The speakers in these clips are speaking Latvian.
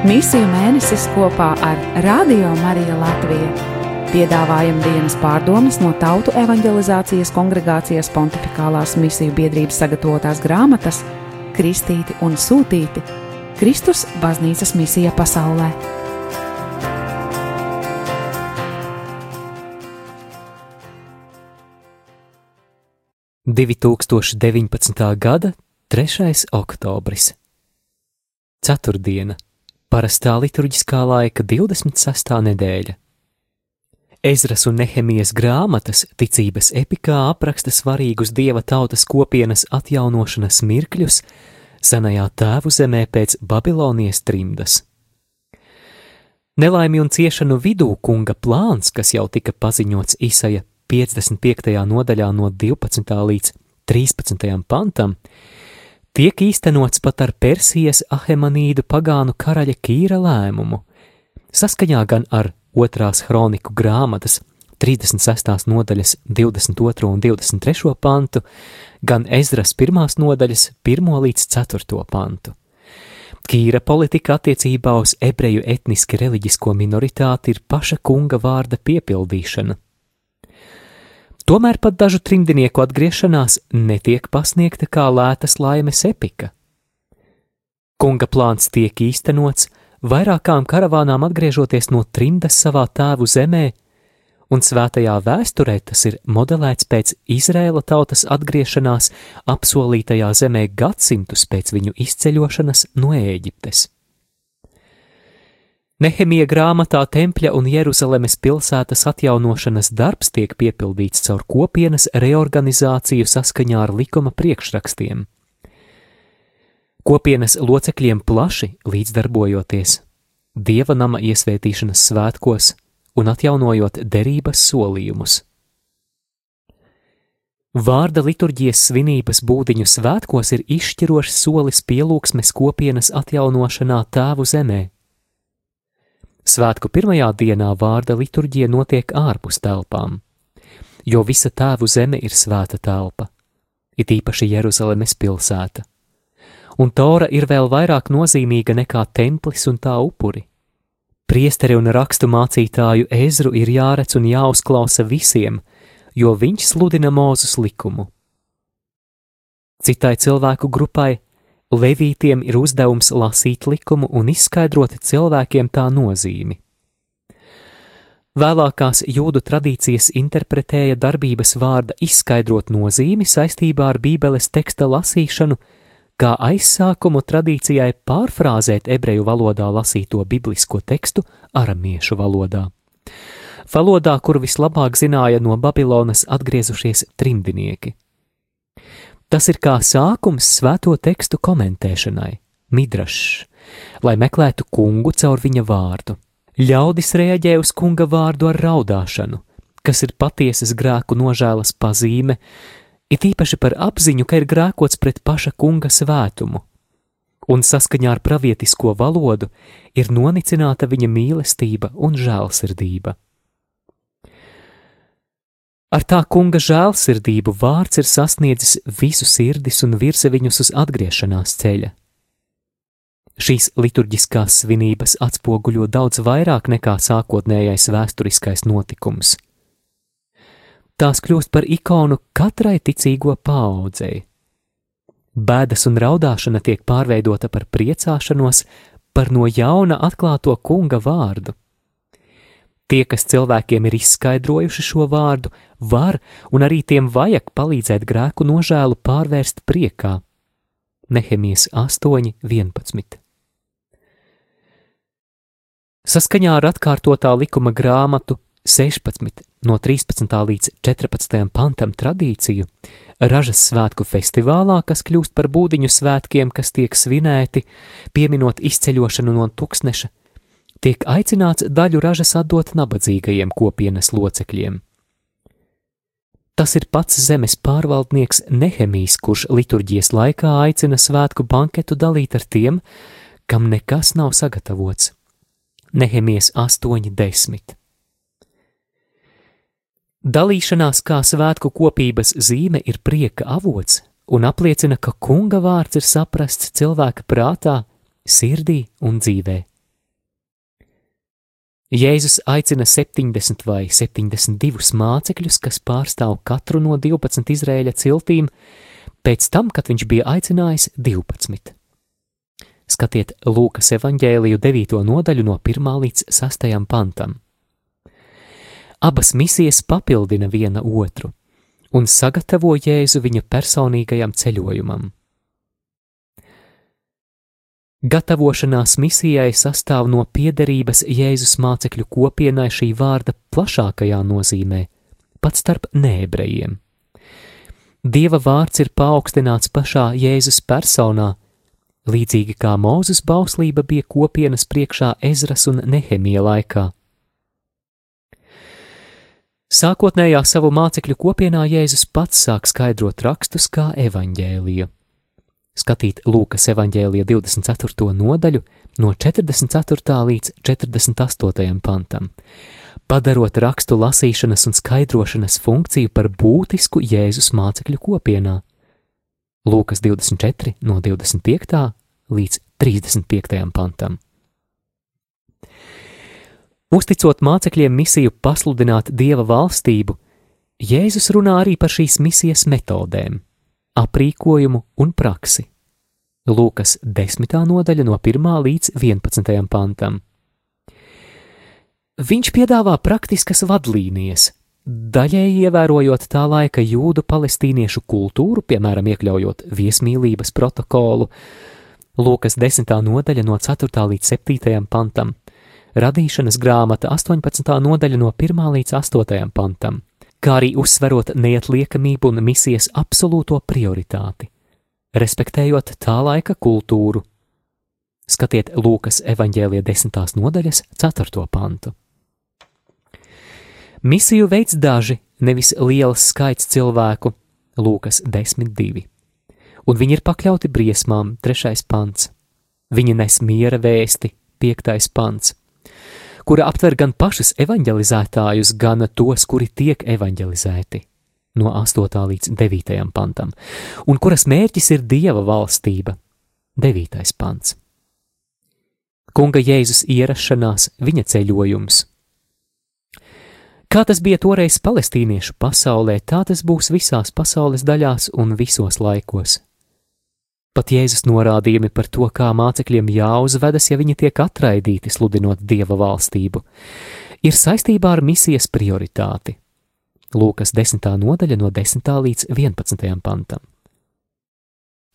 Misiju mēnesis kopā ar Radio Mariju Latviju. Piedāvājam dienas pārdomas no Tautu evanģelizācijas kongregācijas pontificālās misiju biedrības sagatavotās grāmatas Kristīti un Sūtīti - Kristus baznīcas misija pasaulē. 2019. gada 3. oktobris. Ceturtdiena, parastā liturģiskā laika 26. nedēļa. Ezras un Nehemijas grāmatas ticības epikā apraksta svarīgus dieva tautas kopienas atjaunošanas mirkļus senajā tēvu zemē pēc Babilonijas trimdas. Nelaimi un ciešanu vidū kunga plāns, kas jau tika paziņots Isaija 55. nodaļā no 12. līdz 13. pantam, tiek īstenots pat ar Persijas Ahemanīdu pagānu karaļa Kīra lēmumu, saskaņā gan ar otrās kroniku grāmatas 36. nodaļas 22. un 23. pantu, gan Ezras pirmās nodaļas 1. līdz 4. pantu. Kīra politika attiecībā uz ebreju etniski reliģisko minoritāti ir paša kunga vārda piepildīšana – Tomēr pat dažu trimdinieku atgriešanās netiek pasniegta kā lētas laimes epika. Kunga plāns tiek īstenots, vairākām karavānām atgriežoties no trimdas savā tēvu zemē, un svētajā vēsturē tas ir modelēts pēc Izrēla tautas atgriešanās apsolītajā zemē gadsimtus pēc viņu izceļošanas no Ēģiptes. Nehemija grāmatā tempļa un Jeruzalemes pilsētas atjaunošanas darbs tiek piepildīts caur kopienas reorganizāciju saskaņā ar likuma priekšrakstiem. Kopienas locekļiem plaši līdzdarbojoties dieva nama iesvētīšanas svētkos un atjaunojot derības solījumus. Vārda liturģijas svinības būdiņu svētkos ir izšķirošs solis pielūgsmes kopienas atjaunošanā tēvu zemē Svētku pirmajā dienā vārda liturģija notiek ārpus telpām, jo visa tēvu zeme ir svēta telpa, it īpaši Jeruzalemes pilsēta. Un Tora ir vēl vairāk nozīmīga nekā templis un tā upuri. Priesteri un rakstu mācītāju ezru ir jāredz un jāuzklausa visiem, jo viņš sludina Mūzus likumu. Citai cilvēku grupai Levītiem ir uzdevums lasīt likumu un izskaidrot cilvēkiem tā nozīmi. Vēlākās jūdu tradīcijas interpretēja darbības vārda izskaidrot nozīmi saistībā ar Bībeles teksta lasīšanu, kā aizsākumu tradīcijai pārfrāzēt ebreju valodā lasīto biblisko tekstu aramiešu valodā. Valodā, kur vislabāk zināja no Babilonas atgriezušies trimdinieki. Tas ir kā sākums svēto tekstu komentēšanai, midrašs, lai meklētu kungu caur viņa vārdu. Ļaudis reaģē uz kunga vārdu ar raudāšanu, kas ir patiesas grēku nožēlas pazīme, it īpaši par apziņu, ka ir grēkots pret paša kunga svētumu, un saskaņā ar pravietisko valodu ir nonicināta viņa mīlestība un žēlsirdība. Ar tā kunga žēlsirdību vārds ir sasniedzis visu sirdis un virza viņus uz atgriešanās ceļa. Šīs liturģiskās svinības atspoguļo daudz vairāk nekā sākotnējais vēsturiskais notikums. Tās kļūst par ikonu katrai ticīgo paaudzei. Bēdas un raudāšana tiek pārveidota par priecāšanos par no jauna atklāto kunga vārdu. Tie, kas cilvēkiem ir izskaidrojuši šo vārdu, var un arī tiem vajag palīdzēt grēku nožēlu pārvērst priekā. Nehemijas 8.11. Saskaņā ar atkārtotā likuma grāmatu 16 no 13. līdz 14. pantam tradīciju, ražas svētku festivālā, kas kļūst par būdiņu svētkiem, kas tiek svinēti, pieminot izceļošanu no tūkstneša, tiek aicināts daļu ražas atdot nabadzīgajiem kopienas locekļiem. Tas ir pats zemes pārvaldnieks Nehemijs, kurš liturģijas laikā aicina svētku banketu dalīt ar tiem, kam nekas nav sagatavots. Nehemijas 8.10. Dalīšanās kā svētku kopības zīme ir prieka avots un apliecina, ka kunga vārds ir saprasts cilvēka prātā, sirdī un dzīvēm. Jēzus aicina 70 vai 72 mācekļus, kas pārstāv katru no 12 Izraēļa ciltīm, pēc tam, kad viņš bija aicinājis 12. Skatiet Lūkas evanģēliju 9. nodaļu no 1. līdz 6. pantam. Abas misijas papildina viena otru un sagatavo Jēzu viņa personīgajam ceļojumam. Gatavošanās misijai sastāv no piederības Jēzus mācekļu kopienai šī vārda plašākajā nozīmē, pat starp neebrejiem. Dieva vārds ir paaugstināts pašā Jēzus personā, līdzīgi kā Mūzes bauslība bija kopienas priekšā Ezras un Nehemija laikā. Sākotnējā savu mācekļu kopienā Jēzus pats sāk skaidrot rakstus kā evaņģēliju skatīt Lūkas evanģēlija 24. nodaļu no 44. līdz 48. pantam, padarot rakstu lasīšanas un skaidrošanas funkciju par būtisku Jēzus mācekļu kopienā. Lūkas 24. no 25. līdz 35. pantam. Uzticot mācekļiem misiju pasludināt Dieva valstību, Jēzus runā arī par šīs misijas metodēm aprīkojumu un praksi. Lūkas 10. nodaļa no 1. līdz 11. pantam. Viņš piedāvā praktiskas vadlīnijas, daļēji ievērojot tā laika jūdu palestīniešu kultūru, piemēram, iekļaujot viesmīlības protokolu. Lūkas 10. nodaļa no 4. līdz 7. pantam, radīšanas grāmata 18. nodaļa no 1. līdz 8. pantam kā arī uzsverot neatliekamību un misijas absolūto prioritāti, respektējot tā laika kultūru. Skatiet Lūkas evanģēlija desmitās nodaļas ceturto pantu. Misiju veids daži, nevis liels skaits cilvēku, Lūkas 10.2. Un viņi ir pakļauti briesmām, trešais pants. Viņi nes miera vēsti, piektais pants kura aptver gan pašus evanģelizētājus, gan tos, kuri tiek evanģelizēti. No 8. līdz 9. pantam, un kuras mērķis ir Dieva valstība. 9. pants. Kunga Jēzus ierašanās, viņa ceļojums. Kā tas bija toreiz palestīniešu pasaulē, tā tas būs visās pasaules daļās un visos laikos. Pat Jēzus norādījumi par to, kā mācekļiem jāuzvedas, ja viņi tiek atraidīti sludinot Dieva valstību, ir saistībā ar misijas prioritāti. Lūkas 10. nodaļa no 10. līdz 11. pantam.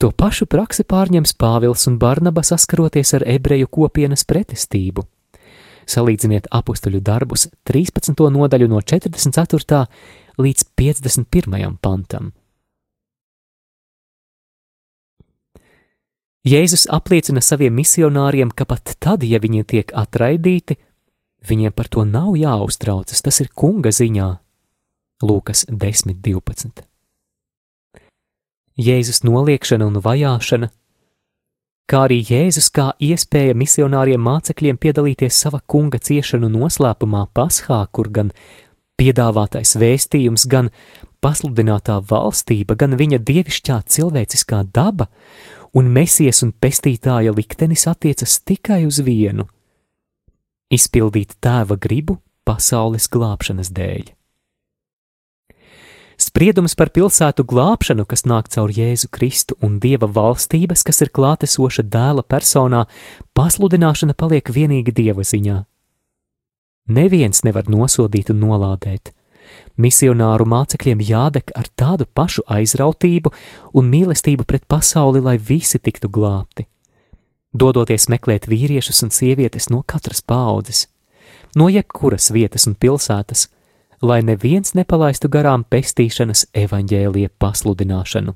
To pašu praksi pārņems Pāvils un Barnaba saskaroties ar ebreju kopienas pretestību. Salīdziniet apakstuļu darbus 13. nodaļu no 44. līdz 51. pantam. Jēzus apliecina saviem misionāriem, ka pat tad, ja viņi tiek atraidīti, viņiem par to nav jāuztraucas, tas ir kunga ziņā. Lūkas 10.12. Jēzus noliekšana un vajāšana, kā arī Jēzus kā iespēja misionāriem mācekļiem piedalīties sava kunga ciešanu noslēpumā Paskā, kur gan piedāvātais vēstījums, gan pasludinātā valstība, gan viņa dievišķā cilvēciskā daba un Mēsijas un pestītāja liktenis attiecas tikai uz vienu - izpildīt tēva gribu pasaules glābšanas dēļ. Spriedums par pilsētu glābšanu, kas nāk caur Jēzu Kristu un Dieva valstības, kas ir klātesoša dēla personā, pasludināšana paliek vienīgi Dieva ziņā. Neviens nevar nosodīt un nolādēt, Misionāru mācekļiem jādek ar tādu pašu aizrautību un mīlestību pret pasauli, lai visi tiktu glābti. Dodoties meklēt vīriešus un sievietes no katras paudzes, no jebkuras vietas un pilsētas, lai neviens nepalaistu garām pestīšanas evaņģēlie pasludināšanu.